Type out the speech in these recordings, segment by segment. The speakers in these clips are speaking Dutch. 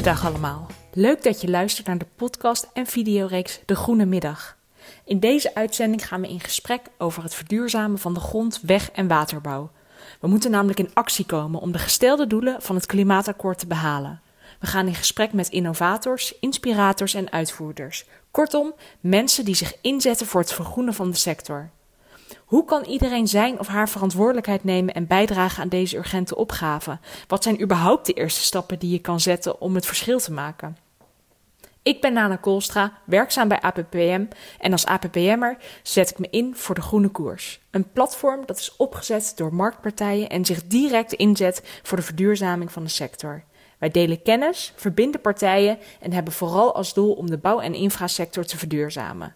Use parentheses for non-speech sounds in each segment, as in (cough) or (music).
Goedendag allemaal. Leuk dat je luistert naar de podcast en videoreeks De Groene Middag. In deze uitzending gaan we in gesprek over het verduurzamen van de grond, weg- en waterbouw. We moeten namelijk in actie komen om de gestelde doelen van het klimaatakkoord te behalen. We gaan in gesprek met innovators, inspirators en uitvoerders. Kortom, mensen die zich inzetten voor het vergroenen van de sector. Hoe kan iedereen zijn of haar verantwoordelijkheid nemen en bijdragen aan deze urgente opgave? Wat zijn überhaupt de eerste stappen die je kan zetten om het verschil te maken? Ik ben Nana Koolstra, werkzaam bij APPM en als APPM'er zet ik me in voor de Groene Koers. Een platform dat is opgezet door marktpartijen en zich direct inzet voor de verduurzaming van de sector. Wij delen kennis, verbinden partijen en hebben vooral als doel om de bouw- en infrasector te verduurzamen.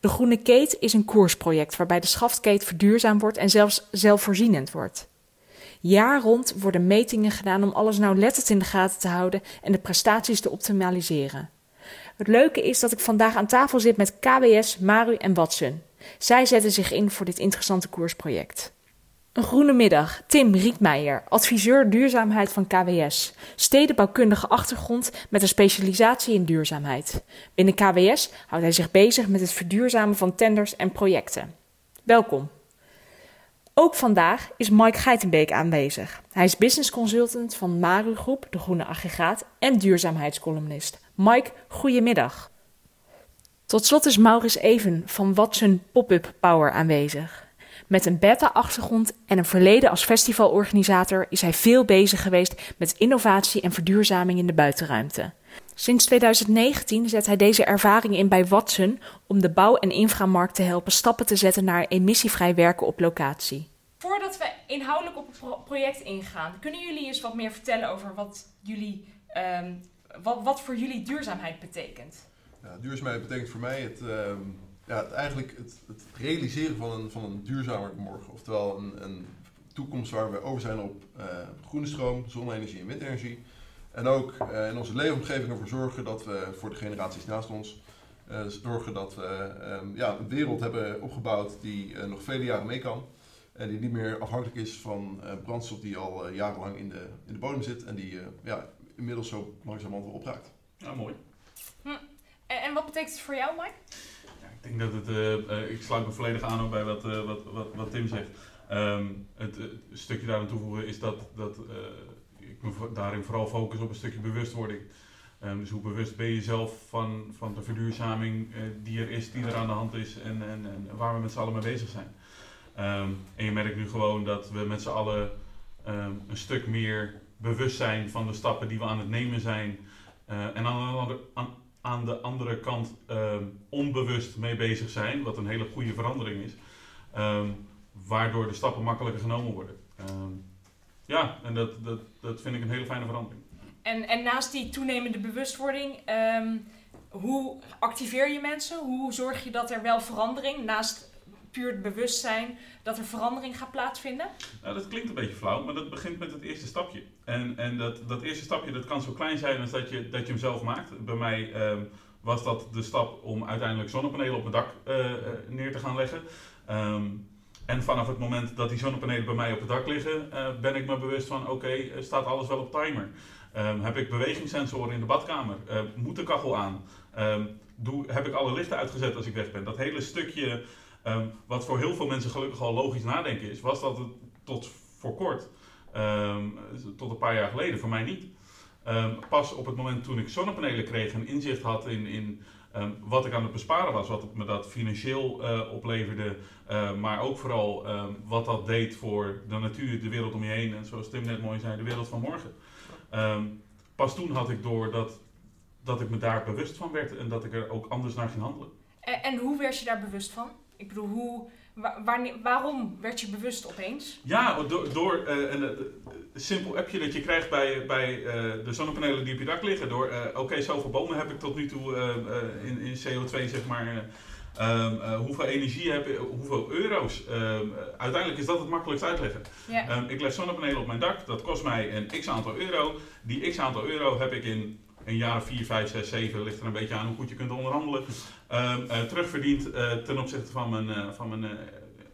De Groene Keet is een koersproject waarbij de schaftkeet verduurzaam wordt en zelfs zelfvoorzienend wordt. Jaar rond worden metingen gedaan om alles nauwlettend in de gaten te houden en de prestaties te optimaliseren. Het leuke is dat ik vandaag aan tafel zit met KWS, Maru en Watson. Zij zetten zich in voor dit interessante koersproject. Een groene middag. Tim Rietmeijer, adviseur duurzaamheid van KWS. Stedenbouwkundige achtergrond met een specialisatie in duurzaamheid. Binnen KWS houdt hij zich bezig met het verduurzamen van tenders en projecten. Welkom. Ook vandaag is Mike Geitenbeek aanwezig. Hij is business consultant van Maru Groep, de Groene Aggregaat, en duurzaamheidscolumnist. Mike, goedemiddag. Tot slot is Maurits Even van Watson Pop-up Power aanwezig. Met een beta-achtergrond en een verleden als festivalorganisator is hij veel bezig geweest met innovatie en verduurzaming in de buitenruimte. Sinds 2019 zet hij deze ervaring in bij Watson om de bouw- en inframarkt te helpen stappen te zetten naar emissievrij werken op locatie. Voordat we inhoudelijk op het project ingaan, kunnen jullie eens wat meer vertellen over wat, jullie, um, wat, wat voor jullie duurzaamheid betekent? Ja, duurzaamheid betekent voor mij het, um, ja, het eigenlijk het, het, realiseren van een, van een duurzamer morgen. Oftewel een, een toekomst waar we over zijn op uh, groene stroom, zonne-energie en windenergie. En ook uh, in onze leefomgeving ervoor zorgen dat we voor de generaties naast ons uh, zorgen dat we um, ja, een wereld hebben opgebouwd die nog vele jaren mee kan. En die niet meer afhankelijk is van brandstof die al jarenlang in de, in de bodem zit en die ja, inmiddels zo langzamerhand wel opraakt. Ja, mooi. Hm. En, en wat betekent het voor jou, Mike? Ik denk dat het, uh, uh, ik sluit me volledig aan ook bij wat, uh, wat, wat, Tim zegt. Um, het stukje daar aan toevoegen is dat, dat ik me daarin vooral focus op een stukje bewustwording. Um, dus hoe bewust ben je zelf van, van de verduurzaming die er is, die er aan de hand is en, en, en waar we met z'n allen mee bezig zijn. Um, en je merkt nu gewoon dat we met z'n allen een stuk meer bewust zijn van de stappen die we aan het nemen zijn. en aan de andere, aan de andere kant um, onbewust mee bezig zijn, wat een hele goede verandering is, um, waardoor de stappen makkelijker genomen worden. Um, ja, en dat, dat, dat vind ik een hele fijne verandering. En, en naast die toenemende bewustwording, hoe activeer je mensen? Hoe zorg je dat er wel verandering, naast het bewustzijn, dat er verandering gaat plaatsvinden? Nou, dat klinkt een beetje flauw, maar dat begint met het eerste stapje. En, en dat, dat eerste stapje dat kan zo klein zijn als dat je, dat je hem zelf maakt. Bij mij um, was dat de stap om uiteindelijk zonnepanelen op mijn dak uh, neer te gaan leggen. Um, en vanaf het moment dat die zonnepanelen bij mij op het dak liggen, uh, ben ik me bewust van: oké, staat alles wel op timer? Um, heb ik bewegingssensoren in de badkamer? Moet de kachel aan? doe, heb ik alle lichten uitgezet als ik weg ben? Dat hele stukje Um, wat voor heel veel mensen gelukkig al logisch nadenken is, was dat het tot voor kort, um, tot een paar jaar geleden, voor mij niet. Um, pas op het moment toen ik zonnepanelen kreeg en inzicht had in, in wat ik aan het besparen was, wat me dat financieel uh, opleverde, uh, maar ook vooral wat dat deed voor de natuur, de wereld om je heen en zoals Tim net mooi zei, de wereld van morgen. pas toen had ik door dat, dat ik me daar bewust van werd en dat ik er ook anders naar ging handelen. En, en hoe werd je daar bewust van? Ik bedoel, hoe, waar, waarom werd je bewust opeens? Ja, door, door uh, een, een, simpel appje dat je krijgt bij, bij uh, de zonnepanelen die op je dak liggen. Door, uh, oké, okay, zoveel bomen heb ik tot nu toe in, in CO2, zeg maar. Um, hoeveel energie heb ik, hoeveel euro's? Um, uiteindelijk is dat het makkelijkst uitleggen. Yeah. Um, ik leg zonnepanelen op mijn dak, dat kost mij een x aantal euro. Die x aantal euro heb ik in een jaar 4, 5, 6, 7, ligt er een beetje aan hoe goed je kunt onderhandelen, um, uh, terugverdiend uh, ten opzichte van mijn, uh, van mijn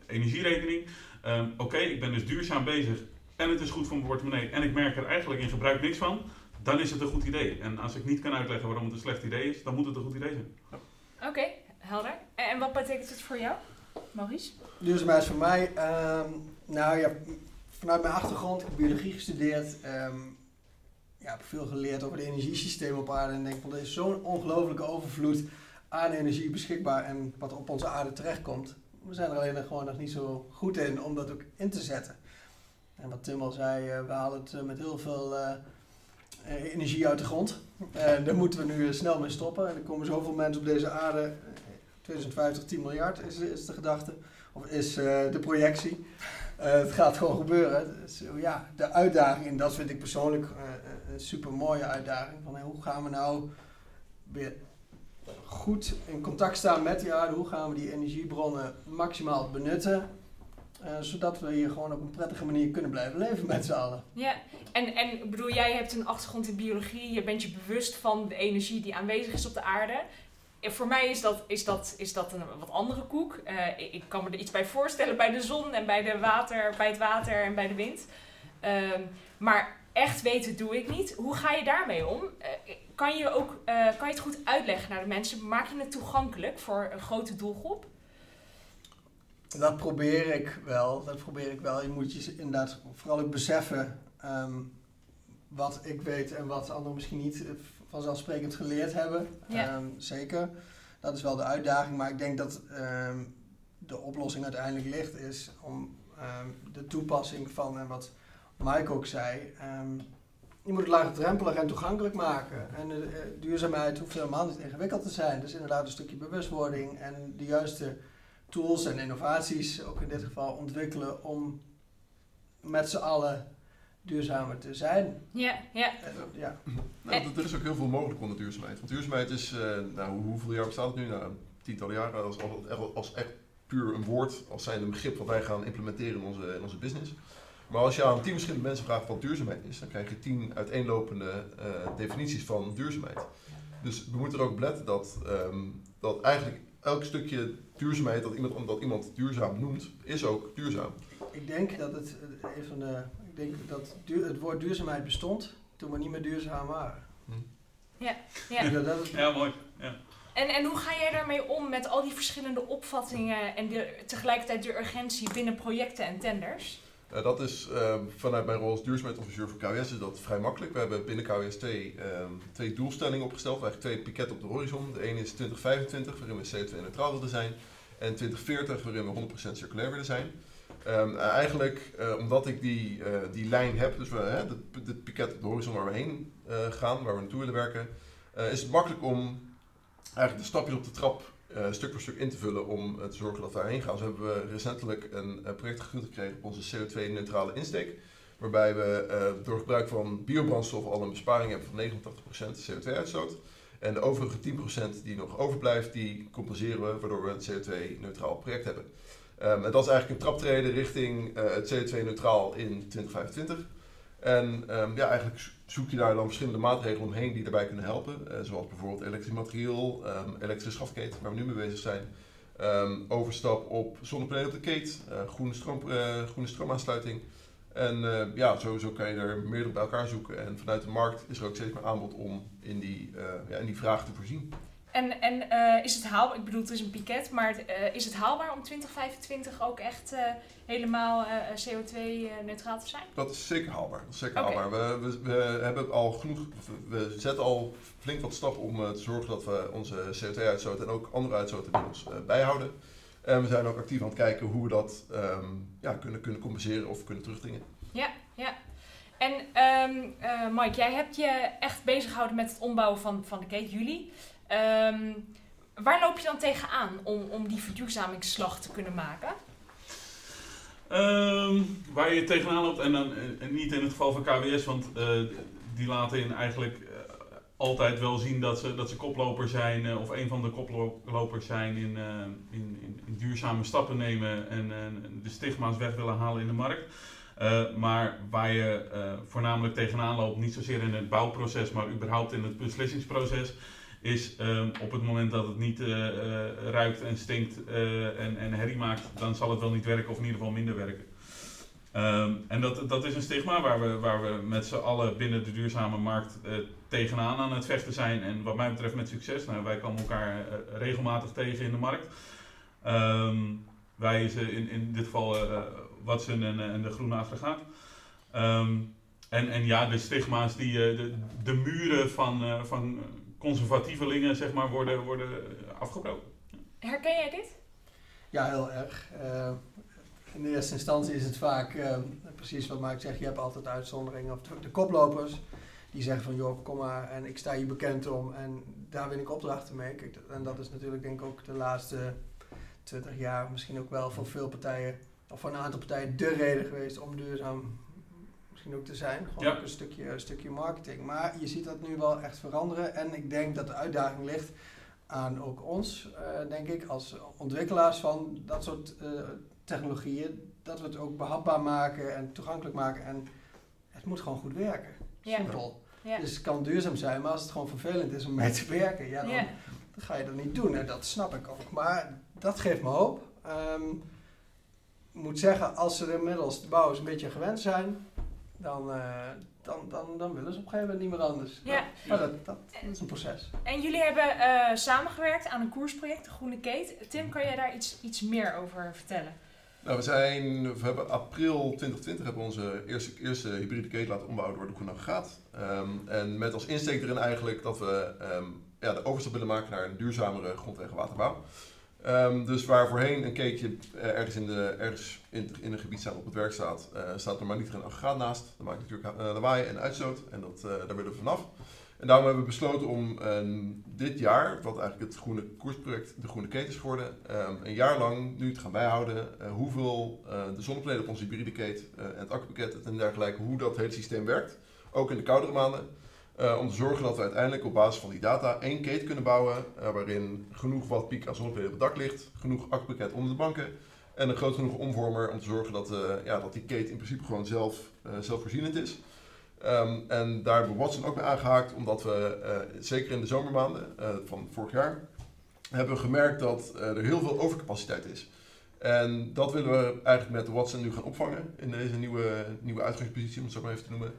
energierekening. Um, Oké, okay, ik ben dus duurzaam bezig en het is goed voor mijn portemonnee en ik merk er eigenlijk in gebruik niks van. dan is het een goed idee. En als ik niet kan uitleggen waarom het een slecht idee is, dan moet het een goed idee zijn. Oké, helder. En, en wat betekent het voor jou, Maurice? Duurzaamheid is voor mij, ehm, nou ja, vanuit mijn achtergrond, ik heb biologie gestudeerd, ehm, ja, heb veel geleerd over de energiesystemen op aarde en denk van er is zo'n ongelofelijke overvloed aan energie beschikbaar en wat op onze aarde terechtkomt. We zijn er alleen gewoon nog niet zo goed in om dat ook in te zetten. En wat Tim al zei, eh, we halen het eh, met heel veel eh, energie uit de grond. En daar moeten we nu snel mee stoppen. En er komen zoveel mensen op deze aarde. eh, 2050 10 miljard is, de gedachte. Of is de projectie. Het gaat gewoon gebeuren. Dus, ja, de uitdaging, en dat vind ik persoonlijk super mooie uitdaging. Van, hoe gaan we nou weer goed in contact staan met die aarde? Hoe gaan we die energiebronnen maximaal benutten? eh, zodat we hier gewoon op een prettige manier kunnen blijven leven met z'n allen. Ja, en, en bedoel, jij hebt een achtergrond in biologie. Je bent je bewust van de energie die aanwezig is op de aarde. En voor mij is dat, is dat, is dat een wat andere koek. Eh, ik, ik kan me er iets bij voorstellen bij de zon en bij, de water, bij het water en bij de wind. Ehm, maar echt weten doe ik niet. Hoe ga je daarmee om? Eh, kan, je ook, eh, kan je het goed uitleggen naar de mensen? Maak je het toegankelijk voor een grote doelgroep? Dat probeer ik wel. Dat probeer ik wel. Je moet je inderdaad vooral ook beseffen ehm, wat ik weet en wat anderen misschien niet eh, vanzelfsprekend geleerd hebben. Ja. Ehm, zeker. Dat is wel de uitdaging. Maar ik denk dat ehm, de oplossing uiteindelijk ligt is om de toepassing van en wat Mike ook zei. ehm, je moet het laagdrempelig en toegankelijk maken. En de eh, duurzaamheid hoeft helemaal niet ingewikkeld te zijn. Dus inderdaad een stukje bewustwording en de juiste tools en innovaties, ook in dit geval, ontwikkelen om met z'n allen duurzamer te zijn. Ja, ja. En, ja. Nou, er is ook heel veel mogelijk onder duurzaamheid. Want duurzaamheid is, eh, nou, hoe- hoeveel jaar bestaat het nu? Nou, tientallen jaren als, als, als echt puur een woord, als zijn een begrip wat wij gaan implementeren in onze, in onze business. Maar als je aan tien verschillende mensen vraagt wat duurzaamheid is, dan krijg je tien uiteenlopende eh, definities van duurzaamheid. Dus we moeten er ook op letten dat, ehm, dat eigenlijk elk stukje duurzaamheid dat iemand, dat iemand duurzaam noemt, is ook duurzaam. Ik denk dat het eh, een van de, ik denk dat duur- het woord duurzaamheid bestond toen we niet meer duurzaam waren. Ja. Ja, dat is, Ja, mooi. Ja. En, en hoe ga jij daarmee om met al die verschillende opvattingen en de, tegelijkertijd de urgentie binnen projecten en tenders? Eh, dat is ehm, vanuit mijn rol als duurzaamheidsadviseur voor KWS is dat vrij makkelijk. We hebben binnen KWS twee, ehm, twee doelstellingen opgesteld, eigenlijk twee piketten op de horizon. De ene is 2025, waarin we CO2-neutraal willen zijn. En 2040, waarin we 100% circulair willen zijn. Ehm, eh, eigenlijk, eh, omdat ik die, die lijn heb, dus we, hè, op de horizon waar we heen gaan, waar we naartoe willen werken, is het makkelijk om eigenlijk de stapjes op de trap eh, stuk voor stuk in te vullen om eh, te zorgen dat we daarheen gaan. Zo hebben we recentelijk een eh, project gekregen op onze CO2-neutrale insteek. Waarbij we door gebruik van biobrandstof al een besparing hebben van 89% CO2-uitstoot. En de overige 10% die nog overblijft, die compenseren we, waardoor we een CO2-neutraal project hebben. Ehm, en dat is eigenlijk een traptreden richting het CO2-neutraal in 2025. En ehm, ja, eigenlijk zoek je daar dan verschillende maatregelen omheen die daarbij kunnen helpen. Eh, zoals bijvoorbeeld elektrisch materieel, ehm, elektrische schafketen, waar we nu mee bezig zijn. Ehm, overstap op zonnepanelen op de keet, eh, groene, stroom, eh, groene stroomaansluiting. En ja, sowieso kan je er meerdere bij elkaar zoeken. En vanuit de markt is er ook steeds meer aanbod om in die, ja, in die vraag te voorzien. En, en eh, is het haalbaar, ik bedoel het is een piket, maar eh, is het haalbaar om 2025 ook echt eh, helemaal CO2-neutraal te zijn? Dat is zeker haalbaar. Dat is zeker haalbaar. We, we, we hebben al genoeg, we zetten al flink wat stappen om te zorgen dat we onze CO2-uitstoot en ook andere uitstoot inmiddels eh, bijhouden. En we zijn ook actief aan het kijken hoe we dat ehm, ja, kunnen, kunnen compenseren of kunnen terugdringen. Ja, ja. En eh, Mike, jij hebt je echt bezig gehouden met het ombouwen van, van de keten, jullie. Ehm, waar loop je dan tegenaan om, om die verduurzamingsslag te kunnen maken? Ehm, waar je tegenaan loopt, en dan eh, niet in het geval van KWS, want eh, die laten in eigenlijk eh, altijd wel zien dat ze, dat ze koploper zijn, of een van de koplopers zijn in, in, in, duurzame stappen nemen en de stigma's weg willen halen in de markt. Maar waar je voornamelijk tegenaan loopt, niet zozeer in het bouwproces, maar überhaupt in het beslissingsproces, is ehm, op het moment dat het niet eh, eh, ruikt en stinkt eh, en, en herrie maakt, dan zal het wel niet werken of in ieder geval minder werken. Ehm, en dat, dat is een stigma waar we, waar we met z'n allen binnen de duurzame markt tegenaan aan het vechten zijn. En wat mij betreft met succes. Nou, wij komen elkaar regelmatig tegen in de markt. Um, wij in, in dit geval Watson en, en de Groene Aggregaat. En, en ja, de stigma's, die, de, de muren van, van conservatievelingen zeg maar, worden, worden afgebroken. Herken jij dit? Ja, heel erg. Uh, in eerste instantie is het vaak uh, precies wat Mark zegt. Je hebt altijd uitzonderingen. Of de, de, koplopers die zeggen van joh, kom maar en ik sta hier bekend om. En daar win ik opdrachten mee. Kijk, en dat is natuurlijk denk ik ook de laatste 20 jaar misschien ook wel voor veel partijen. Of voor een aantal partijen de reden geweest om duurzaam misschien ook te zijn. Gewoon ook een stukje, een stukje marketing. Maar je ziet dat nu wel echt veranderen. En ik denk dat de uitdaging ligt aan ook ons, uh, denk ik, als ontwikkelaars van dat soort uh, technologieën, dat we het ook behapbaar maken en toegankelijk maken. En het moet gewoon goed werken. Ja. Simpel. Ja. Dus het kan duurzaam zijn, maar als het gewoon vervelend is om mee te werken, ja, dan, ja. dan ga je dat niet doen. En dat snap ik ook. Maar dat geeft me hoop. Um, ik moet zeggen, als ze inmiddels de bouwers een beetje gewend zijn, dan, uh, dan, dan, dan willen ze op een gegeven moment niet meer anders. Ja. Maar dat, dat, is een proces. En jullie hebben uh, samengewerkt aan een koersproject, de Groene Keet. Tim, kan jij daar iets, iets meer over vertellen? Nou, we, zijn, we hebben april 2020 hebben we onze eerste, eerste hybride keet laten ombouwen door de Groene Gaat. Um, en met als insteek erin eigenlijk dat we um, ja, de overstap willen maken naar een duurzamere grondweg- en waterbouw. Um, dus waar voorheen een keetje uh, ergens, in, de, ergens in, in een gebied staat op het werk staat, uh, staat er maar niet een aggregaat naast. Dat maakt natuurlijk uh, lawaai en uitstoot en dat, daar willen we vanaf. En daarom hebben we besloten om dit jaar, wat eigenlijk het groene koersproject de Groene Keten is geworden, um, een jaar lang nu te gaan bijhouden hoeveel de zonnepanelen op onze hybride keten en het accupakket en dergelijke, hoe dat hele systeem werkt. Ook in de koudere maanden. Uh, om te zorgen dat we uiteindelijk op basis van die data één keten kunnen bouwen. Uh, waarin genoeg wat piek aan zonnepanelen op het dak ligt. Genoeg accupakket onder de banken. En een groot genoeg omvormer om te zorgen dat, uh, ja, dat die keten in principe gewoon zelf, zelfvoorzienend is. Um, en daar hebben we Watson ook mee aangehaakt. Omdat we, zeker in de zomermaanden van vorig jaar, hebben gemerkt dat er heel veel overcapaciteit is. En dat willen we eigenlijk met Watson nu gaan opvangen. In deze nieuwe, nieuwe uitgangspositie, om het zo maar even te noemen.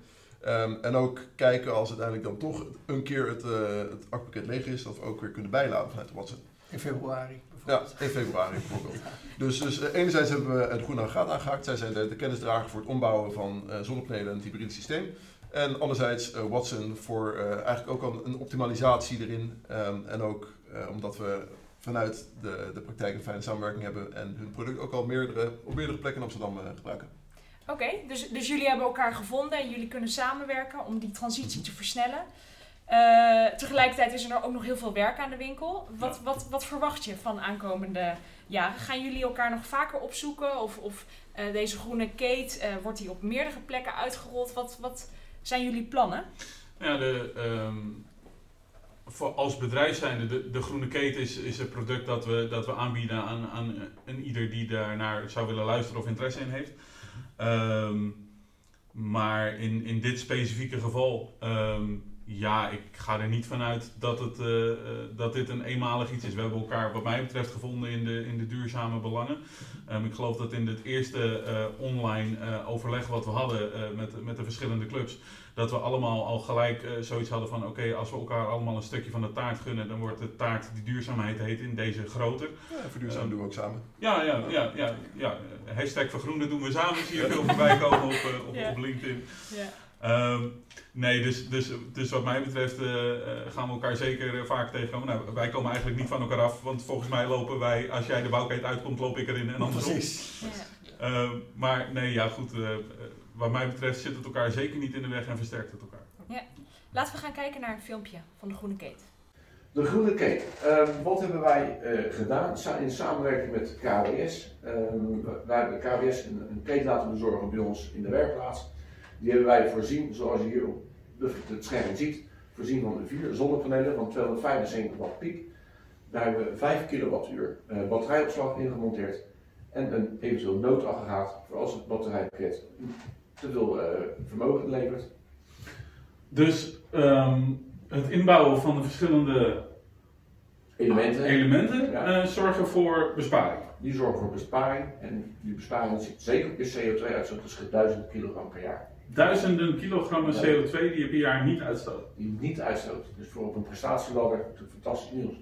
Um, en ook kijken als uiteindelijk dan toch een keer het, uh, het leeg is, dat we ook weer kunnen bijladen vanuit WhatsApp. In februari bijvoorbeeld. (laughs) Ja, in februari bijvoorbeeld. dus, dus uh, enerzijds hebben we het Groene aangehaakt. Zij zijn de, de kennisdrager voor het ombouwen van uh, zonnepanelen en het hybride systeem. En anderzijds Watson voor eigenlijk ook al een optimalisatie erin. Um, en ook omdat we vanuit de, de praktijk een fijne samenwerking hebben en hun product ook al meerdere, op meerdere plekken in Amsterdam gebruiken. Oké, dus, dus jullie hebben elkaar gevonden en jullie kunnen samenwerken om die transitie te versnellen. Uh, tegelijkertijd is er ook nog heel veel werk aan de winkel. Wat, wat, wat verwacht je van aankomende jaren? Gaan jullie elkaar nog vaker opzoeken? Of, of uh, deze groene kate, uh, wordt die op meerdere plekken uitgerold? Wat, wat zijn jullie plannen? Ja, de, um, voor als bedrijf zijnde, de, de groene keten is, is een product dat we, dat we aanbieden aan, aan een ieder die daarnaar zou willen luisteren of interesse in heeft. Um, maar in, in dit specifieke geval, um, ja, ik ga er niet vanuit dat, het, uh, dat dit een eenmalig iets is. We hebben elkaar, wat mij betreft, gevonden in de, in de duurzame belangen. Um, ik geloof dat in het eerste uh, online uh, overleg wat we hadden met, met de verschillende clubs, dat we allemaal al gelijk uh, zoiets hadden van oké, als we elkaar allemaal een stukje van de taart gunnen, dan wordt de taart die duurzaamheid heet in deze groter. Ja, verduurzamen uh, doen we ook samen. Ja, ja, ja, ja, ja. Hashtag vergroenen doen we samen, zie je veel voorbij komen op, uh, op, ja. op, LinkedIn. Ja. Um, nee, dus, dus, dus wat mij betreft gaan we elkaar zeker vaak tegenkomen. Nou, wij komen eigenlijk niet van elkaar af, want volgens mij lopen wij, als jij de bouwketen uitkomt, loop ik erin en andersom. Precies. Ja. Ehm, maar nee, ja goed wat mij betreft zit het elkaar zeker niet in de weg en versterkt het elkaar. Ja. Laten we gaan kijken naar een filmpje van de Groene Keet. De Groene Keet. Um, wat hebben wij uh, gedaan in samenwerking met KWS? Um, wij hebben KWS een, een keet laten bezorgen bij ons in de werkplaats. Die hebben wij voorzien, zoals je hier op het scherm ziet, voorzien van vier zonnepanelen van 275 watt piek. Daar hebben we 5 kilowattuur uh, batterijopslag in gemonteerd en een eventueel noodaggregaat voor als het batterijpakket te veel uh, vermogen levert. Dus um, het inbouwen van de verschillende elementen. elementen Ja. eh, zorgen voor besparing. Die zorgen voor besparing. En die besparing zit zeker op je CO2-uitstoot, dus gaat 1000 kilogram per jaar. Duizenden kilogrammen Ja. CO2 die je per jaar niet uitstoot. Die je niet uitstoot. Dus voor op een prestatieladder natuurlijk fantastisch nieuws.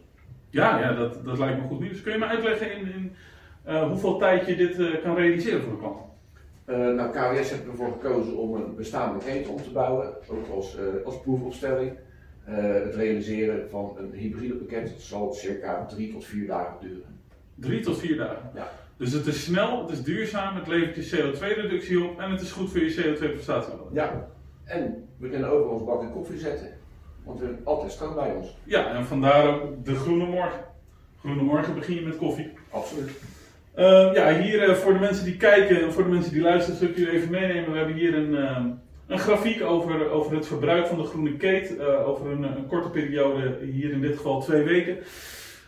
Ja, ja dat, dat lijkt me goed nieuws. Kun je me uitleggen in, in eh, hoeveel tijd je dit eh, kan realiseren voor de klant? Eh, nou, KWS heeft ervoor gekozen om een bestaande keten om te bouwen, ook als, als proefopstelling. Het realiseren van een hybride pakket zal circa drie tot vier dagen duren. Drie tot vier dagen. Ja. Dus het is snel, het is duurzaam, het levert je CO2-reductie op en het is goed voor je CO2-prestatie. Ja, en we kunnen overal ons bak en koffie zetten, want we hebben altijd stroom bij ons. Ja, en vandaar ook de Groene Morgen. Groene Morgen begin je met koffie. Absoluut. Eh, ja, hier eh, voor de mensen die kijken en voor de mensen die luisteren, zal ik jullie even meenemen. We hebben hier een, eh, een grafiek over, over het verbruik van de groene keet. eh, over een, een korte periode, hier in dit geval twee weken.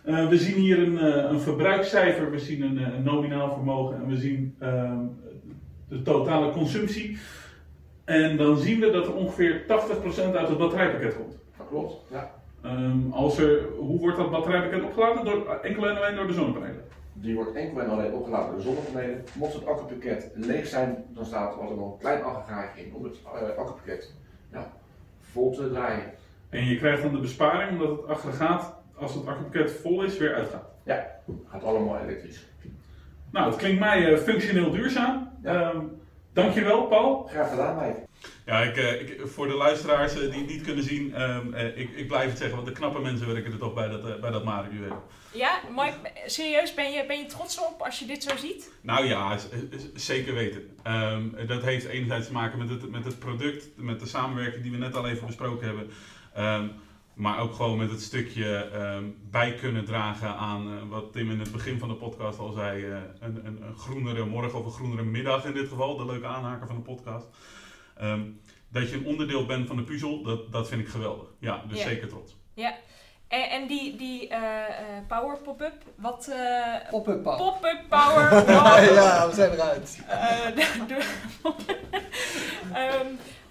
Eh, we zien hier een, eh, een verbruikscijfer, we zien een, eh, een nominaal vermogen en we zien ehm, de totale consumptie. En dan zien we dat er ongeveer 80% uit het batterijpakket komt. Dat klopt. Ja. Ehm, als er, hoe wordt dat batterijpakket opgeladen? Door, enkel en alleen door de zonnepanelen. Die wordt enkel en alleen opgeladen door de zonnepanelen. Mocht het accupakket leeg zijn, dan staat er een klein aggregaatje in om het eh, accupakket ja, vol te draaien. En je krijgt dan de besparing omdat het aggregaat, als het accupakket vol is, weer uitgaat. Gaat allemaal elektrisch. Nou, het klinkt mij eh, functioneel duurzaam. Ja. Ehm, dankjewel, Paul. Graag gedaan, Mike. Ja, ik, eh, ik, voor de luisteraars eh, die het niet kunnen zien, ehm, eh, ik, ik blijf het zeggen, want de knappe mensen werken er toch bij dat, eh, bij dat Marenjuweel. Ja, Mike, serieus, ben je, ben je trots op als je dit zo ziet? Nou ja, zeker weten. Ehm, dat heeft enerzijds te maken met het, met het product, met de samenwerking die we net al even besproken hebben. Ehm, maar ook gewoon met het stukje ehm, bij kunnen dragen aan eh, wat Tim in het begin van de podcast al zei: eh, een, een, een groenere morgen of een groenere middag in dit geval, de leuke aanhaker van de podcast. Ehm, dat je een onderdeel bent van de puzzel, dat, dat vind ik geweldig. Ja, dus Ja. zeker trots. En, en die, die eh, eh, power pop-up, wat... eh, Pop-up pap. Pop-up power. (laughs) ja, we zijn eruit. (laughs) (laughs) Ehm,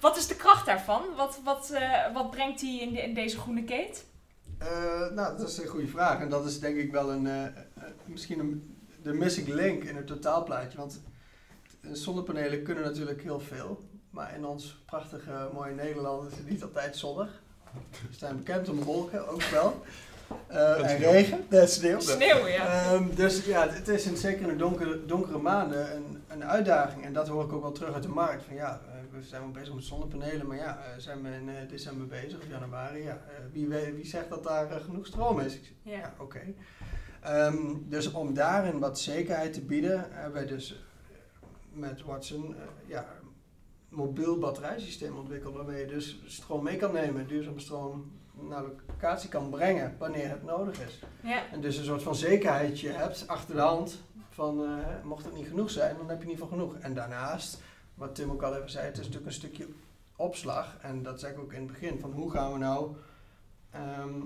wat is de kracht daarvan? Wat, wat, eh, wat brengt die in, de- in deze groene keet? Eh, nou, dat is een goede vraag. En dat is denk ik wel een, eh, misschien een, de missing link in het totaalplaatje. Want zonnepanelen kunnen natuurlijk heel veel. Maar in ons prachtige mooie Nederland is het niet altijd zonnig. We zijn bekend om wolken, ook wel. Eh, En regen, en sneeuw. Sneeuw, ja. Ehm, dus ja, het is in, zeker in de donkere, donkere maanden een, een uitdaging. En dat hoor ik ook wel terug uit de markt. Van ja, we zijn wel bezig met zonnepanelen, maar ja, eh, zijn we in eh, december bezig of januari? Ja, eh, wie, weet, wie zegt dat daar genoeg stroom is? Ik zeg, Ja. ja, oké. Ehm, dus om daarin wat zekerheid te bieden, hebben wij dus met Watson ja, een mobiel batterijsysteem ontwikkeld. Waarmee je dus stroom mee kan nemen, duurzame stroom naar locatie kan brengen wanneer het nodig is. Ja. En dus een soort van zekerheidje hebt achter de hand van mocht het niet genoeg zijn, dan heb je in ieder geval genoeg. En daarnaast, wat Tim ook al even zei, het is natuurlijk een stukje opslag. En dat zei ik ook in het begin, van hoe gaan we nou ehm,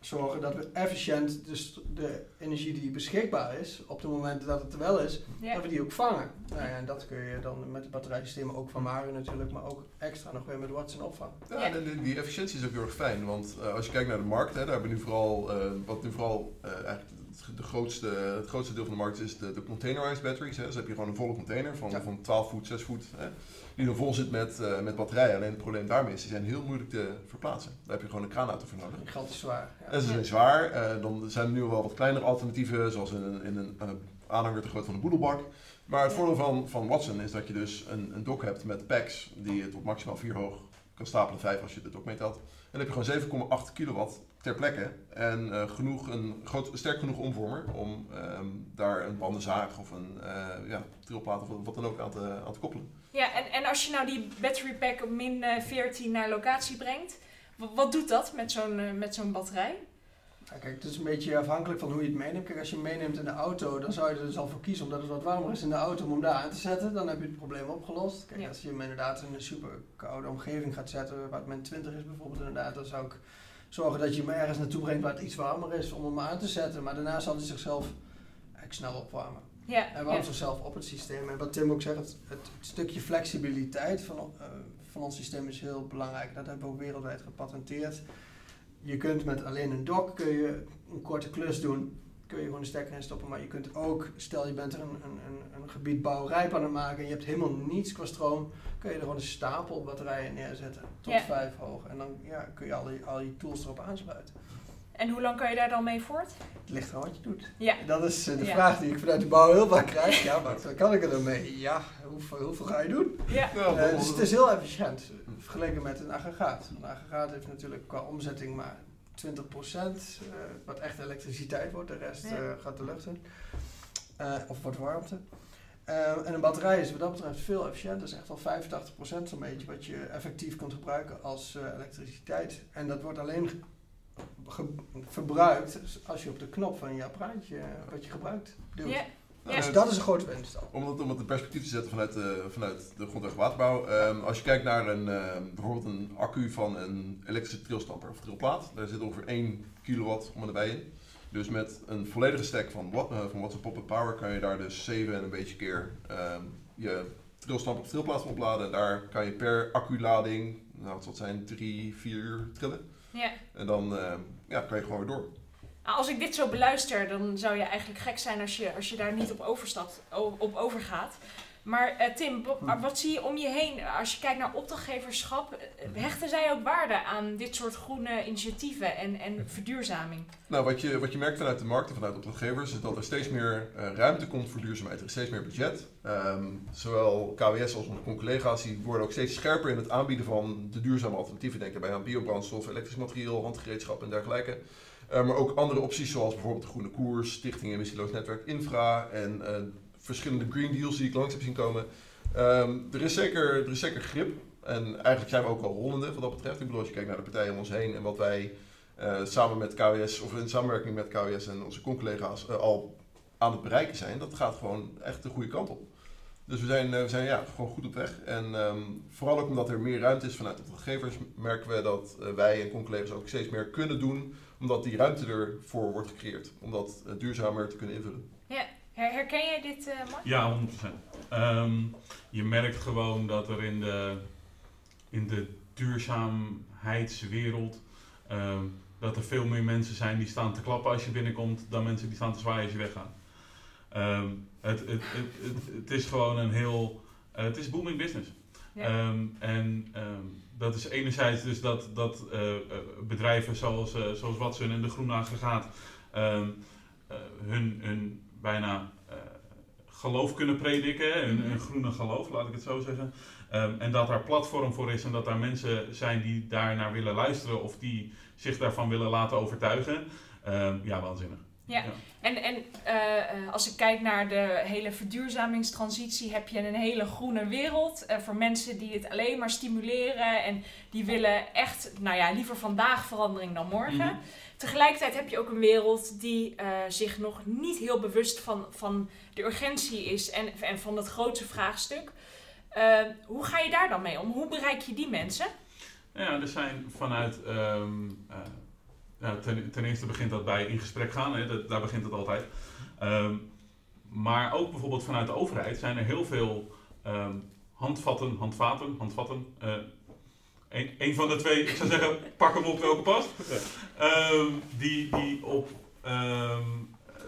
zorgen dat we efficiënt dus de energie die beschikbaar is, op het moment dat het er wel is, Ja. dat we die ook vangen. Nou ja, en dat kun je dan met de batterijsystemen ook van Mario natuurlijk, maar ook extra nog weer met Watson opvangen. Ja, en die, die efficiëntie is ook heel erg fijn, want eh, als je kijkt naar de markt, hè, daar hebben we nu vooral, eh, wat nu vooral eh, eigenlijk de grootste, het grootste deel van de markt is de, de containerized batteries. Hè. Dus heb je gewoon een volle container van, Ja. van 12 voet, 6 voet, hè, die dan vol zit met, eh, met batterijen. Alleen het probleem daarmee is, die zijn heel moeilijk te verplaatsen. Daar heb je gewoon een kraanauto voor nodig. Gigantisch zwaar. Ja. En ze zijn zwaar. eh, dan zijn er nu wel wat kleinere alternatieven, zoals in een, in een eh, aanhanger te groot van een boedelbak. Maar het voordeel van, van Watson is dat je dus een, een dock hebt met packs die je tot maximaal 4 hoog kan stapelen, 5 als je de dock meetelt. En dan heb je gewoon 7,8 kilowatt ter plekke en eh, genoeg, een groot, sterk genoeg omvormer om ehm, daar een bandenzaag of een eh ja, trilplaat of wat dan ook aan te, aan te koppelen. Ja, en, en als je nou die battery pack op min eh, 14 naar locatie brengt, wa- wat doet dat met zo'n eh, met zo'n batterij? Ja, kijk, het is een beetje afhankelijk van hoe je het meeneemt. Kijk, als je hem meeneemt in de auto, dan zou je er dus al voor kiezen omdat het wat warmer is in de auto om hem daar aan te zetten. Dan heb je het probleem opgelost. Kijk, Ja. als je hem inderdaad in een super koude omgeving gaat zetten, waar het min 20 is bijvoorbeeld inderdaad, dan zou ik zorgen dat je hem ergens naartoe brengt waar het iets warmer is om hem aan te zetten. Maar daarna zal hij zichzelf eigenlijk snel opwarmen. Ja, Hij warmt ja. zichzelf op het systeem. En wat Tim ook zegt, het, het stukje flexibiliteit van, eh, van ons systeem is heel belangrijk. Dat hebben we ook wereldwijd gepatenteerd. Je kunt met alleen een dock kun je een korte klus doen. Kun je gewoon een stekker in stoppen. Maar je kunt ook, stel je bent er een, een, een, een gebied bouwrijp aan het maken en je hebt helemaal niets qua stroom. Kun je er gewoon een stapel batterijen neerzetten. Tot Ja. vijf hoog. En dan ja, kun je al die, al die tools erop aansluiten. En hoe lang kan je daar dan mee voort? Het ligt eraan wat je doet. Ja. Dat is eh, de Ja. vraag die ik vanuit de bouw heel vaak krijg. Ja, maar (laughs) kan ik er dan mee? Ja, hoeveel, hoeveel ga je doen? Ja. Ja, Eh, dus het is heel efficiënt vergeleken met een aggregaat. Een aggregaat heeft natuurlijk qua omzetting maar 20%, eh, wat echt elektriciteit wordt, de rest eh, gaat de lucht in. Eh, of wordt warmte. En een batterij is wat dat betreft veel efficiënter. Dat is echt wel 85% zo'n beetje wat je effectief kunt gebruiken als elektriciteit. En dat wordt alleen ge- ge- verbruikt als je op de knop van je apparaatje wat je gebruikt duwt. Ja. Dus dat is een grote winst. Om het, om het in perspectief te zetten vanuit de, vanuit de grond- en waterbouw. ehm, als je kijkt naar een, ehm, bijvoorbeeld een accu van een elektrische trilstamper of trilplaat, daar zit ongeveer 1 kilowatt om en nabij in. Dus met een volledige stack van, Wat- eh, van Watson Pop Power kan je daar dus 7 en een beetje keer ehm, je trilstamper of trilplaat van opladen. En daar kan je per acculading, nou zal het zijn, 3, 4 uur trillen. Ja. En dan ja, kan je gewoon weer door. Nou, als ik dit zo beluister, dan zou je eigenlijk gek zijn als je, als je daar niet op, overstapt, op overgaat. Maar eh, Tim, Hm. wat zie je om je heen? Als je kijkt naar opdrachtgeverschap, eh, hechten zij ook waarde aan dit soort groene initiatieven en, en verduurzaming? Nou, wat je, wat je merkt vanuit de markt en vanuit opdrachtgevers is dat er steeds meer eh, ruimte komt voor duurzaamheid. Er is steeds meer budget. Ehm, zowel KWS als onze collega's die worden ook steeds scherper in het aanbieden van de duurzame alternatieven. Denk daarbij aan biobrandstof, elektrisch materiaal, handgereedschap en dergelijke. Eh, maar ook andere opties zoals bijvoorbeeld de Groene Koers, Stichting Emissieloos Netwerk Infra en eh, verschillende Green Deals die ik langs heb zien komen. Ehm, er, is zeker, er is zeker grip. En eigenlijk zijn we ook wel rollende wat dat betreft. Ik bedoel, als je kijkt naar de partijen om ons heen en wat wij eh, samen met KWS of in samenwerking met KWS en onze con-collega's al aan het bereiken zijn, dat gaat gewoon echt de goede kant op. Dus we zijn, we zijn ja, gewoon goed op weg. En ehm, vooral ook omdat er meer ruimte is vanuit de opdrachtgevers, merken we dat wij en con-collega's ook steeds meer kunnen doen, omdat die ruimte ervoor wordt gecreëerd. Om dat eh, duurzamer te kunnen invullen. Her- herken jij dit, eh Mark? Ja, 100%. Ehm, je merkt gewoon dat er in de, in de duurzaamheidswereld. ehm, dat er veel meer mensen zijn die staan te klappen als je binnenkomt. dan mensen die staan te zwaaien als je weggaat. Ehm, het, het, het, het, het is gewoon een heel. eh, het is booming business. Ja. Ehm, en ehm, dat is enerzijds dus dat, dat eh, eh, bedrijven zoals, eh, zoals Watson en de Groene Aggregaat ehm, eh, hun, hun bijna geloof kunnen prediken, hun, Mhm. hun groene geloof, laat ik het zo zeggen. Ehm, en dat daar platform voor is en dat daar mensen zijn die daar naar willen luisteren of die zich daarvan willen laten overtuigen. Ehm, ja, waanzinnig. Ja. En, en eh, eh, als ik kijk naar de hele verduurzamingstransitie, heb je een hele groene wereld. eh, voor mensen die het alleen maar stimuleren en die willen echt, nou ja, liever vandaag verandering dan morgen. Mhm. Tegelijkertijd heb je ook een wereld die zich nog niet heel bewust van, van de urgentie is en, en van het grootste vraagstuk. Hoe ga je daar dan mee om? Hoe bereik je die mensen? Ja, er zijn vanuit. ehm, ten, ten eerste begint dat bij in gesprek gaan, hè, dat, daar begint het altijd. Ehm, maar ook bijvoorbeeld vanuit de overheid zijn er heel veel ehm, handvatten, handvaten, handvatten. eh, een, een van de twee, ik zou zeggen, (laughs) pak hem op welke past. Ehm, die, die op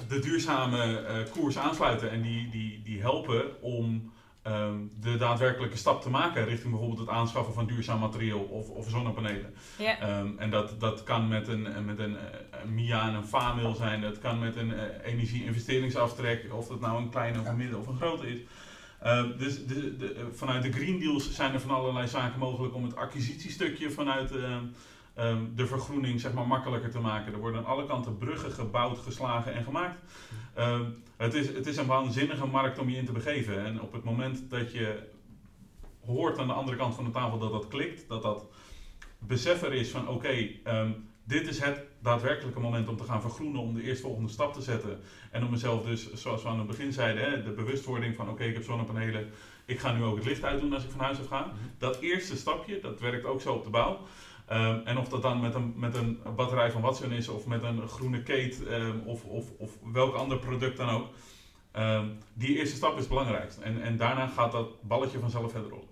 de duurzame eh, koers aansluiten en die, die, die helpen om ehm, de daadwerkelijke stap te maken richting bijvoorbeeld het aanschaffen van duurzaam materieel of, of zonnepanelen. Ja. Ehm, en dat, dat kan met een, met een, eh, een MIA en een FA-mail zijn, dat kan met een eh, energie-investeringsaftrek, of dat nou een kleine of een midden of een grote is. Ehm, dus de, de, eh, vanuit de Green Deals zijn er van allerlei zaken mogelijk om het acquisitiestukje vanuit ehm, ehm, de vergroening zeg maar, makkelijker te maken. Er worden aan alle kanten bruggen gebouwd, geslagen en gemaakt. Ehm, het, is, het is een waanzinnige markt om je in te begeven. En op het moment dat je hoort aan de andere kant van de tafel dat dat klikt, dat dat besef er is van oké, ehm, dit is het daadwerkelijke moment om te gaan vergroenen, om de eerstvolgende stap te zetten. En om mezelf dus, zoals we aan het begin zeiden, hè, de bewustwording van oké, ik heb zonnepanelen, ik ga nu ook het licht uitdoen als ik van huis af ga. Dat eerste stapje, dat werkt ook zo op de bouw. Ehm, en of dat dan met een, met een batterij van Watson is, of met een groene kate, ehm, of, of, of welk ander product dan ook. ehm, die eerste stap is het belangrijkst. En, en daarna gaat dat balletje vanzelf verder op.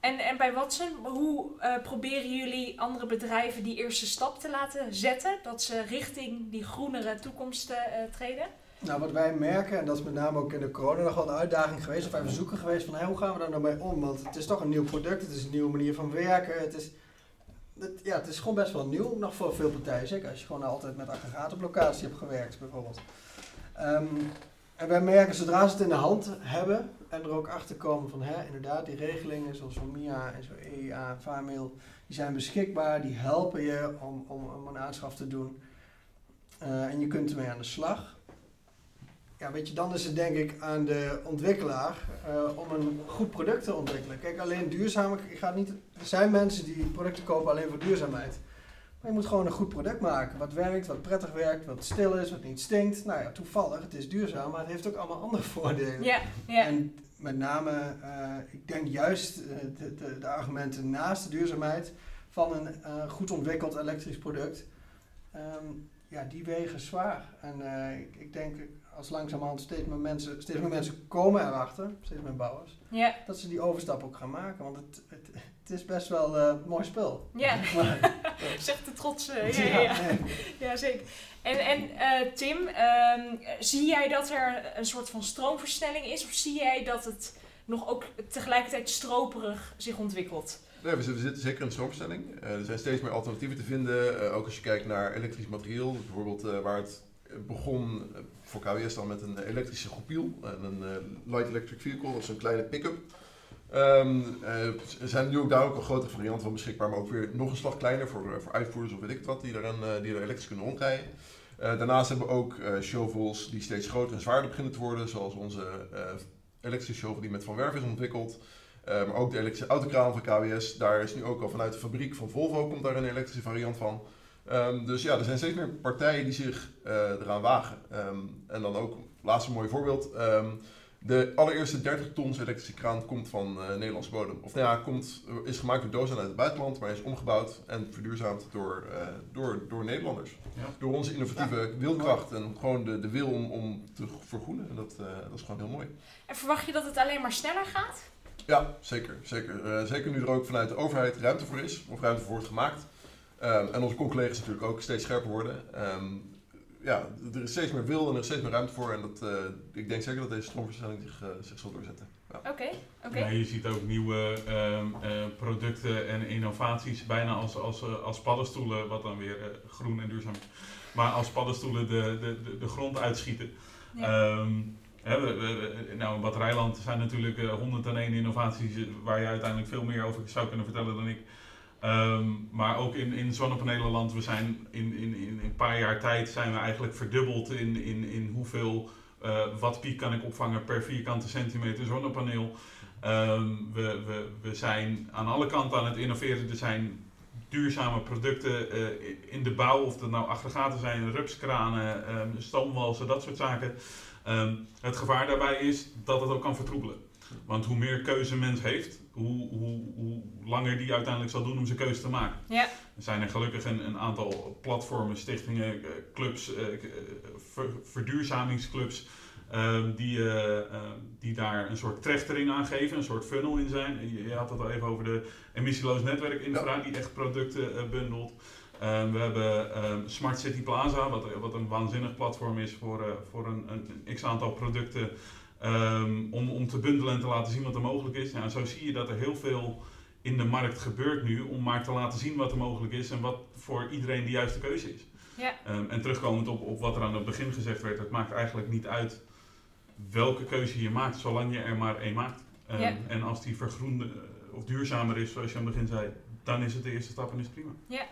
En, en bij Watson, hoe eh, proberen jullie andere bedrijven die eerste stap te laten zetten? Dat ze richting die groenere toekomst eh, treden? Nou, wat wij merken, en dat is met name ook in de corona nog wel een uitdaging geweest, of even zoeken geweest van hey, hoe gaan we daar nou mee om? Want het is toch een nieuw product, het is een nieuwe manier van werken. Het is, het, ja, het is gewoon best wel nieuw, nog voor veel partijen. Als je gewoon altijd met aggregaat op locatie hebt gewerkt, bijvoorbeeld. Ehm, en wij merken zodra ze het in de hand hebben en er ook achter komen van hè, inderdaad, die regelingen zoals MIA en zo EIA en VAMIL, die zijn beschikbaar, die helpen je om, om, om een aanschaf te doen. Uh, en je kunt ermee aan de slag. Ja, weet je, dan is het denk ik aan de ontwikkelaar uh, om een goed product te ontwikkelen. Kijk, alleen duurzaam, ik ga niet, er zijn mensen die producten kopen alleen voor duurzaamheid. Maar je moet gewoon een goed product maken. Wat werkt, wat prettig werkt, wat stil is, wat niet stinkt. Nou ja, toevallig, het is duurzaam, maar het heeft ook allemaal andere (laughs) voordelen. Ja, ja. En met name, uh, ik denk juist uh, de, de, de, argumenten naast de duurzaamheid van een goed ontwikkeld elektrisch product. Um, ja, die wegen zwaar. En ik, ik denk, als langzamerhand steeds meer mensen, steeds meer mensen komen erachter, steeds meer bouwers, ja. dat ze die overstap ook gaan maken. Want het, het, het is best wel een uh, mooi spul. Ja, (laughs) (laughs) zegt de trots. Uh, ja, ja, ja. ja, zeker. En, en uh, Tim, um, zie jij dat er een soort van stroomversnelling is? Of zie jij dat het nog ook tegelijkertijd stroperig zich ontwikkelt? Nee, we zitten zeker in een stroomversnelling. er zijn steeds meer alternatieven te vinden. ook als je kijkt naar elektrisch materieel, bijvoorbeeld waar het begon voor KWS dan met een elektrische groepiel, een light electric vehicle, dat is een kleine pick-up. Um, er zijn nu ook daar ook een grotere varianten van beschikbaar, maar ook weer nog een slag kleiner voor, voor uitvoerders of weet ik wat, die een, die er elektrisch kunnen rondrijden. Daarnaast hebben we ook uh, shovels die steeds groter en zwaarder beginnen te worden, zoals onze elektrische shovel die met Van Werf is ontwikkeld. maar ook de elektrische autokraan van KWS, daar is nu ook al vanuit de fabriek van Volvo komt daar een elektrische variant van. Um, dus ja, er zijn steeds meer partijen die zich eraan wagen. Um, en dan ook, laatste mooi voorbeeld. De allereerste 30 tons elektrische kraan komt van uh, Nederlandse bodem. Of nou ja, komt, is gemaakt door Dozan uit het buitenland, maar is omgebouwd en verduurzaamd door, uh, door, door Nederlanders. Ja. Door onze innovatieve ja. wilkracht en gewoon de, de wil om, om te vergroenen. En dat, uh, dat is gewoon heel mooi. En verwacht je dat het alleen maar sneller gaat? Ja, zeker. zeker. zeker nu er ook vanuit de overheid ruimte voor is, of ruimte voor wordt gemaakt. Um, en onze collega's natuurlijk ook steeds scherper worden. Um, ja, er is steeds meer wil en er is steeds meer ruimte voor. En dat, uh, ik denk zeker dat deze stroomversnelling zich, uh, zich zal doorzetten. Oké, ja. oké. Okay, okay. ja, je ziet ook nieuwe um, uh, producten en innovaties, bijna als, als, als paddenstoelen, wat dan weer groen en duurzaam is. Maar als paddenstoelen de, de, de, de grond uitschieten. Ja. Um, we, we, nou, in Batterijland zijn natuurlijk uh, 101 innovaties waar je uiteindelijk veel meer over zou kunnen vertellen dan ik. Um, maar ook in, in zonnepanelenland, we zijn in, in, in een paar jaar tijd zijn we eigenlijk verdubbeld in, in, in hoeveel uh, wattpiek kan ik opvangen per vierkante centimeter zonnepaneel. Um, we, we, we zijn aan alle kanten aan het innoveren. Er zijn duurzame producten uh, in de bouw, of dat nou aggregaten zijn, rupskranen, um, stoomwalsen, dat soort zaken. Het gevaar daarbij is dat het ook kan vertroebelen. Want hoe meer keuze mens heeft, hoe, hoe, hoe langer die uiteindelijk zal doen om zijn keuze te maken. Ja. Er zijn er gelukkig een, een aantal platformen, stichtingen, clubs, uh, ver, verduurzamingsclubs. Uh, die, uh, die daar een soort trechtering aan geven, een soort funnel in zijn. Je, je had het al even over de emissieloos netwerk infra, ja. die echt producten bundelt. Ehm, we hebben um, Smart City Plaza, wat, wat een waanzinnig platform is voor, voor een, een x aantal producten Um, om, om te bundelen en te laten zien wat er mogelijk is. Nou, zo zie je dat er heel veel in de markt gebeurt nu om maar te laten zien wat er mogelijk is en wat voor iedereen de juiste keuze is. Ja. Um, en terugkomend op, op wat er aan het begin gezegd werd, het maakt eigenlijk niet uit welke keuze je maakt, zolang je er maar één maakt. Um, ja. En als die vergroende of duurzamer is, zoals je aan het begin zei, dan is het de eerste stap en is het prima. Ja.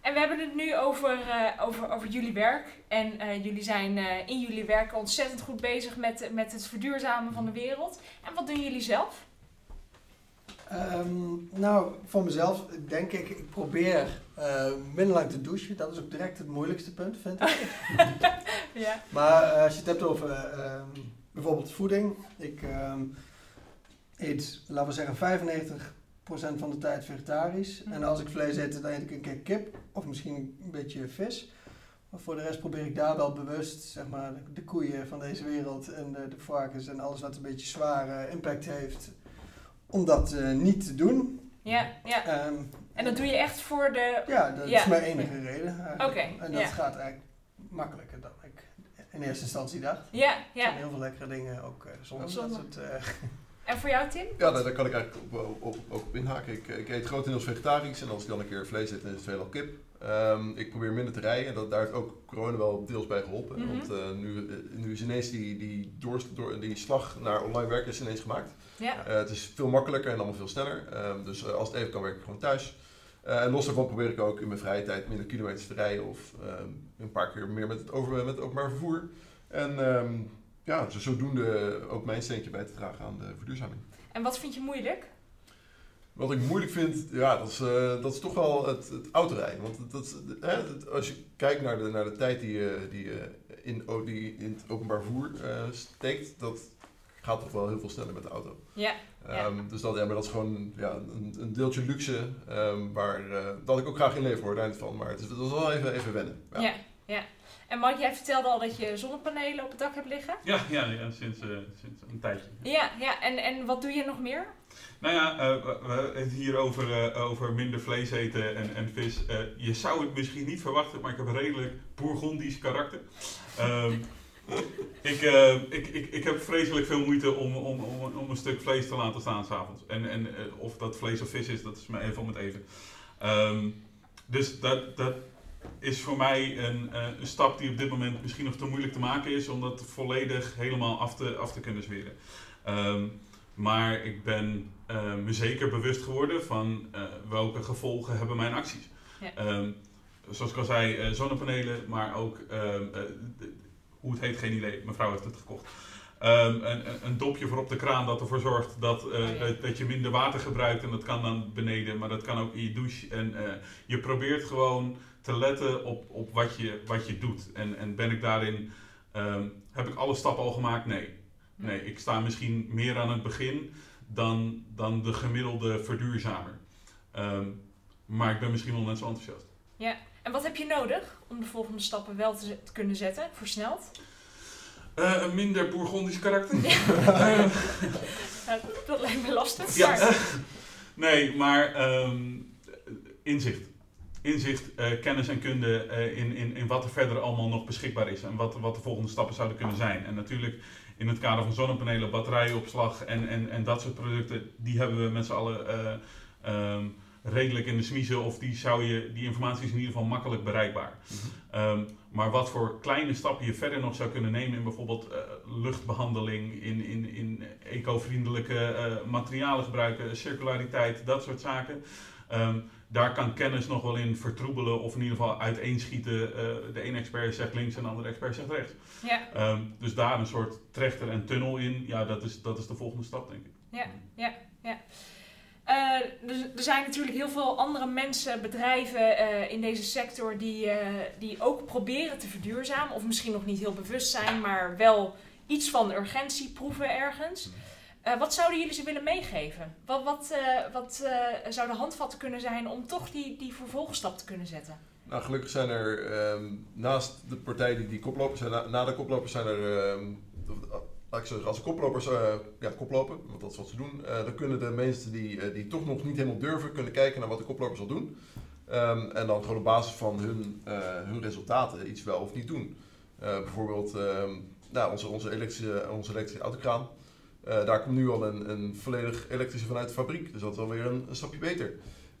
En we hebben het nu over, uh, over, over jullie werk. En uh, jullie zijn uh, in jullie werk ontzettend goed bezig met, met het verduurzamen van de wereld. En wat doen jullie zelf? Um, nou, voor mezelf denk ik, ik probeer minder lang te douchen. Dat is ook direct het moeilijkste punt, vind ik. (laughs) ja. Maar als je het hebt over um, bijvoorbeeld voeding. Ik um, eet, laten we zeggen, 95 van de tijd vegetarisch. Mm. En als ik vlees eet, dan eet ik een keer kip of misschien een beetje vis. Maar voor de rest probeer ik daar wel bewust, zeg maar, de koeien van deze wereld en de, de varkens en alles wat een beetje zware impact heeft, om dat eh, niet te doen. Ja, ja. Ehm, En dat doe je echt voor de... Ja, dat Ja. is mijn enige reden. Oké, En dat ja. gaat eigenlijk makkelijker dan ik in eerste instantie dacht. Ja, Er ja. zijn heel veel lekkere dingen, ook eh, zonder Zonder. dat soort... eh, En voor jou, Tim? Ja, daar, daar kan ik eigenlijk op, op, ook op inhaken. Ik, ik eet grotendeels vegetarisch en als ik dan een keer vlees eet, dan is het veelal kip. Ehm, ik probeer minder te rijden en dat, daar heeft ook corona wel deels bij geholpen. Mhm. Want eh, nu, eh, nu is ineens die, die, door, door, die slag naar online werken is ineens gemaakt. Ja. Eh, het is veel makkelijker en allemaal veel sneller. Ehm, dus eh, als het even kan, werk ik gewoon thuis. Eh, en los daarvan probeer ik ook in mijn vrije tijd minder kilometers te rijden of ehm, een paar keer meer met het, over, met het openbaar vervoer. En ja, dus zodoende ook mijn steentje bij te dragen aan de verduurzaming. En wat vind je moeilijk? Wat ik moeilijk vind, ja, dat is, eh, dat is toch wel het, het autorijden. Want dat, dat, hè, als je kijkt naar de, naar de tijd die je die, je in, die in het openbaar vervoer eh, steekt, dat gaat toch wel heel veel sneller met de auto. Ja. Ehm, Dus dat, ja, maar dat is gewoon ja, een, een deeltje luxe ehm, waar, eh, dat ik ook graag in leef hoor, daar niet van. Maar het is, dat is wel even, even wennen. Ja. Ja. ja. En Mike, jij vertelde al dat je zonnepanelen op het dak hebt liggen. Ja, ja, ja sinds, eh, sinds een tijdje. Ja, ja. En, en wat doe je nog meer? Nou ja, eh, we we hebben het hier over, eh, over minder vlees eten en, en vis. Je zou het misschien niet verwachten, maar ik heb een redelijk Bourgondisch karakter. Ehm, (laughs) ik, ik, ik, ik heb vreselijk veel moeite om, om, om, om een stuk vlees te laten staan s'avonds. En, en of dat vlees of vis is, dat is me even om het even. Ehm, dus dat, dat is voor mij een, eh, een stap die op dit moment misschien nog te moeilijk te maken is, om dat volledig helemaal af te, af te kunnen zweren. Ehm, maar ik ben eh, me zeker bewust geworden van eh, welke gevolgen hebben mijn acties. Ja. Ehm, zoals ik al zei, zonnepanelen, maar ook, ehm, eh, hoe het heet, geen idee. Mevrouw heeft het gekocht. Een, een- dopje voor op de kraan dat ervoor zorgt dat, Oh ja. dat, dat je minder water gebruikt. En dat kan dan beneden, maar dat kan ook in je douche. En je probeert gewoon te letten op, op wat, je, wat je doet. En, en ben ik daarin, ehm, heb ik alle stappen al gemaakt? Nee. Nee, ik sta misschien meer aan het begin dan, dan de gemiddelde verduurzamer. Ehm, maar ik ben misschien wel net zo enthousiast. En wat heb je nodig om de volgende stappen wel te, te kunnen zetten, versneld? Eh, een minder Bourgondisch karakter. Nou, (laughs) dat lijkt me lastig. Ja, maar- (laughs) nee, maar ehm, inzicht. Inzicht, eh, kennis en kunde eh, in, in, in wat er verder allemaal nog beschikbaar is en wat, wat de volgende stappen zouden kunnen zijn. En natuurlijk in het kader van zonnepanelen, batterijenopslag en, en, en dat soort producten, die hebben we met z'n allen eh, ehm, redelijk in de smiezen of die, zou je, die informatie is in ieder geval makkelijk bereikbaar. Ehm, maar wat voor kleine stappen je verder nog zou kunnen nemen in bijvoorbeeld eh, luchtbehandeling, in, in, in eco-vriendelijke materialen gebruiken, circulariteit, dat soort zaken. Ehm, daar kan kennis nog wel in vertroebelen of in ieder geval uiteenschieten. Eh, de ene expert zegt links en de andere expert zegt rechts. ja, Ehm, dus daar een soort trechter en tunnel in, ja, dat is, dat is de volgende stap, denk ik. ja, ja, ja. Eh, dus er zijn natuurlijk heel veel andere mensen, bedrijven eh, in deze sector die, die ook proberen te verduurzamen. Of misschien nog niet heel bewust zijn, maar wel iets van urgentie proeven ergens. Eh, wat zouden jullie ze willen meegeven? Wat, wat, eh, wat eh, zouden handvatten kunnen zijn om toch die, die vervolgstap te kunnen zetten? Nou, gelukkig zijn er ehm, naast de partijen die, die koplopers zijn, na, de koplopers zijn er, ehm, laat ik zeggen, als de koplopers ja, koplopen, want dat is wat ze doen, dan kunnen de mensen die, die toch nog niet helemaal durven, kunnen kijken naar wat de koplopers al doen. Ehm, en dan gewoon op basis van hun, hun resultaten iets wel of niet doen. Bijvoorbeeld nou, onze, onze, elektrische, onze elektrische autokraan. Eh, daar komt nu al een, een volledig elektrische vanuit de fabriek, dus dat is alweer een, een stapje beter.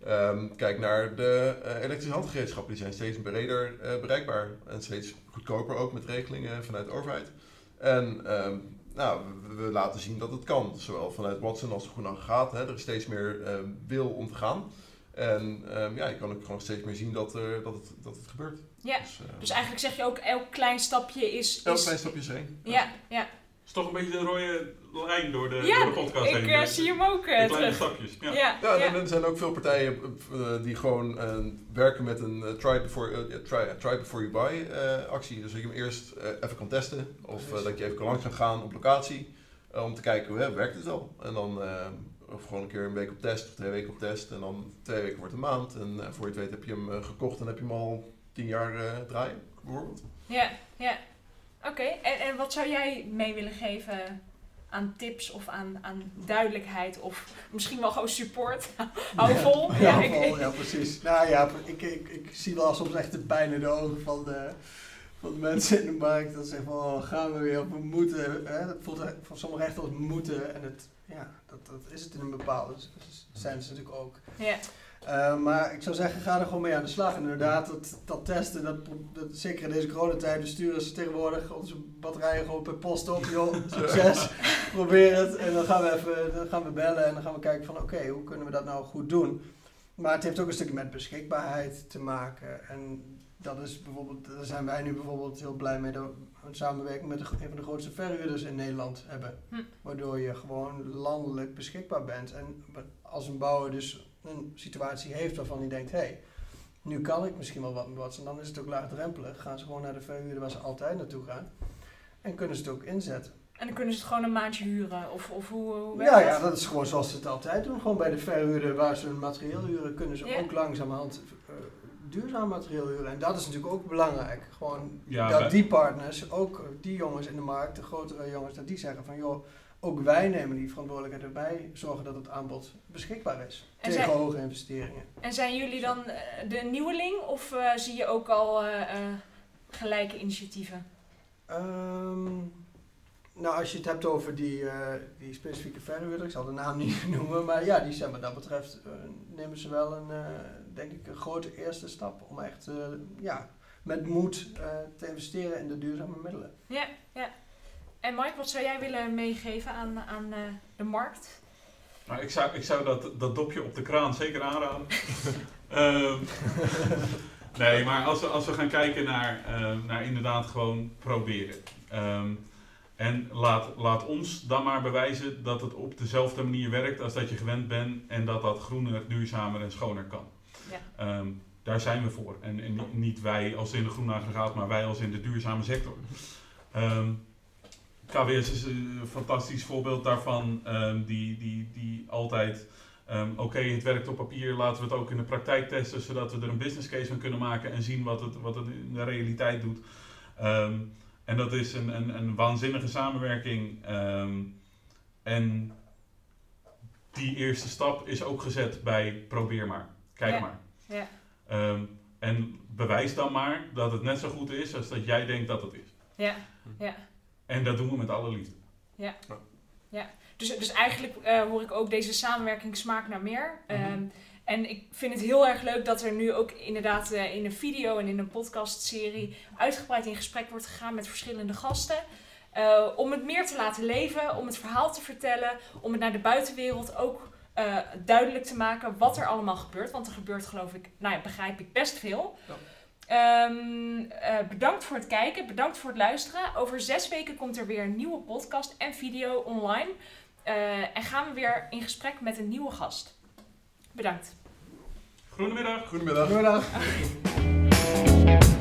Ehm, kijk naar de eh, elektrische handgereedschappen, die zijn steeds breder eh, bereikbaar en steeds goedkoper ook met regelingen vanuit de overheid. En ehm, nou, we, we laten zien dat het kan, zowel vanuit Watson als de Groene Aggregaat. Hè. Er is steeds meer ehm, wil om te gaan. En ehm, ja, je kan ook gewoon steeds meer zien dat, er, dat, het, dat het gebeurt. Ja, Dus, dus eigenlijk zeg je ook elk klein stapje is... elk is klein stapje is één. ja, ja. is toch een beetje de rode lijn door de, ja door de podcast ik heen. eh, De- zie hem ook de eh, kleine stapjes. Ja. Ja, Ja, ja, en er zijn ook veel partijen eh, die gewoon eh, werken met een try, before, try, try before you buy eh, actie. Dus dat je hem eerst even kan testen of dat je even kan langs kan gaan op locatie om te kijken hoe werkt het al. En dan of gewoon een keer een week op test of twee weken op test en dan twee weken wordt een maand. En eh, voor je het weet heb je hem gekocht en heb je hem al tien jaar eh, draaien bijvoorbeeld. ja, ja. Oké, en, en wat zou jij mee willen geven aan tips of aan, aan duidelijkheid of misschien wel gewoon support. (laughs) Hou vol. Ja, Ja, ja, ik- vol, ja, precies. Nou ja, ik, ik, ik zie wel soms echt de pijn in de ogen van de, van de mensen in de markt. Dat ze zeggen van, oh, gaan we weer, we moeten. Hè? Dat voelt voor sommigen echt als moeten. En het, ja, dat, dat is het in een bepaalde sens natuurlijk ook. ja. Uh, maar ik zou zeggen, ga er gewoon mee aan de slag. En inderdaad, dat, dat testen, dat, dat, zeker in deze coronatijd, we sturen ze tegenwoordig onze batterijen gewoon per post op. Joh, (laughs) succes, probeer het. En dan gaan we even dan gaan we bellen en dan gaan we kijken van oké, hoe kunnen we dat nou goed doen. Maar het heeft ook een stukje met beschikbaarheid te maken. En dat is bijvoorbeeld, daar zijn wij nu bijvoorbeeld heel blij mee dat we een samenwerking met de, een van de grootste verhuurders in Nederland hebben. Hm. Waardoor je gewoon landelijk beschikbaar bent. En als een bouwer dus een situatie heeft waarvan hij denkt, hé, hey, nu kan ik misschien wel wat met wat. En dan is het ook laagdrempelig. Gaan ze gewoon naar de verhuurder waar ze altijd naartoe gaan. En kunnen ze het ook inzetten. En dan kunnen ze het gewoon een maandje huren of, of hoe, hoe werkt Ja, dat? ja, dat is gewoon zoals ze het altijd doen. Gewoon bij de verhuurder waar ze hun materieel huren, kunnen ze Ja. ook langzamerhand duurzaam materieel huren. En dat is natuurlijk ook belangrijk. Gewoon Ja, dat wij- die partners, ook die jongens in de markt, de grotere jongens, dat die zeggen van joh, ook wij nemen die verantwoordelijkheid erbij, zorgen dat het aanbod beschikbaar is. En tegen hoge investeringen. En zijn jullie dan eh, de nieuweling of eh, zie je ook al eh, eh, gelijke initiatieven? Ehm, nou, als je het hebt over die, eh, die specifieke verhuurder, ik zal de naam niet (laughs) noemen, maar ja, die zijn wat dat betreft, nemen ze wel een, eh, denk ik, een grote eerste stap om echt, eh, ja, met moed eh, te investeren in de duurzame middelen. Ja, ja. En Mike, wat zou jij willen meegeven aan, aan eh, de markt? Nou, ik zou, ik zou dat, dat dopje op de kraan zeker aanraden. (laughs) Ehm, nee, maar als we, als we gaan kijken naar, ehm, naar inderdaad gewoon proberen. Ehm, en laat, laat ons dan maar bewijzen dat het op dezelfde manier werkt als dat je gewend bent en dat dat groener, duurzamer en schoner kan. Ehm, daar zijn we voor. En, en niet, wij als in de groene aggregaat, maar wij als in de duurzame sector. Ehm, KWS is een fantastisch voorbeeld daarvan, ehm, die, die, die altijd, oké, het werkt op papier, laten we het ook in de praktijk testen, zodat we er een business case van kunnen maken en zien wat het, wat het in de realiteit doet. En dat is een, een, een waanzinnige samenwerking. en die eerste stap is ook gezet bij probeer maar, kijk Ja. maar. Ja. Ehm, en bewijs dan maar dat het net zo goed is als dat jij denkt dat het is. Ja, ja. En dat doen we met alle liefde. Dus, dus eigenlijk eh, hoor ik ook deze samenwerking smaakt naar meer. Mhm. Ehm, en ik vind het heel erg leuk dat er nu ook inderdaad eh, in een video en in een podcastserie uitgebreid in gesprek wordt gegaan met verschillende gasten. Eh, om het meer te laten leven, om het verhaal te vertellen, om het naar de buitenwereld ook eh, duidelijk te maken wat er allemaal gebeurt. Want er gebeurt geloof ik, nou ja, begrijp ik best veel. Ja. Ehm, eh, bedankt voor het kijken, bedankt voor het luisteren. Over zes weken komt er weer een nieuwe podcast en video online. Eh, en gaan we weer in gesprek met een nieuwe gast. Bedankt. Goedemiddag. Goedemiddag. Goedendag. (laughs)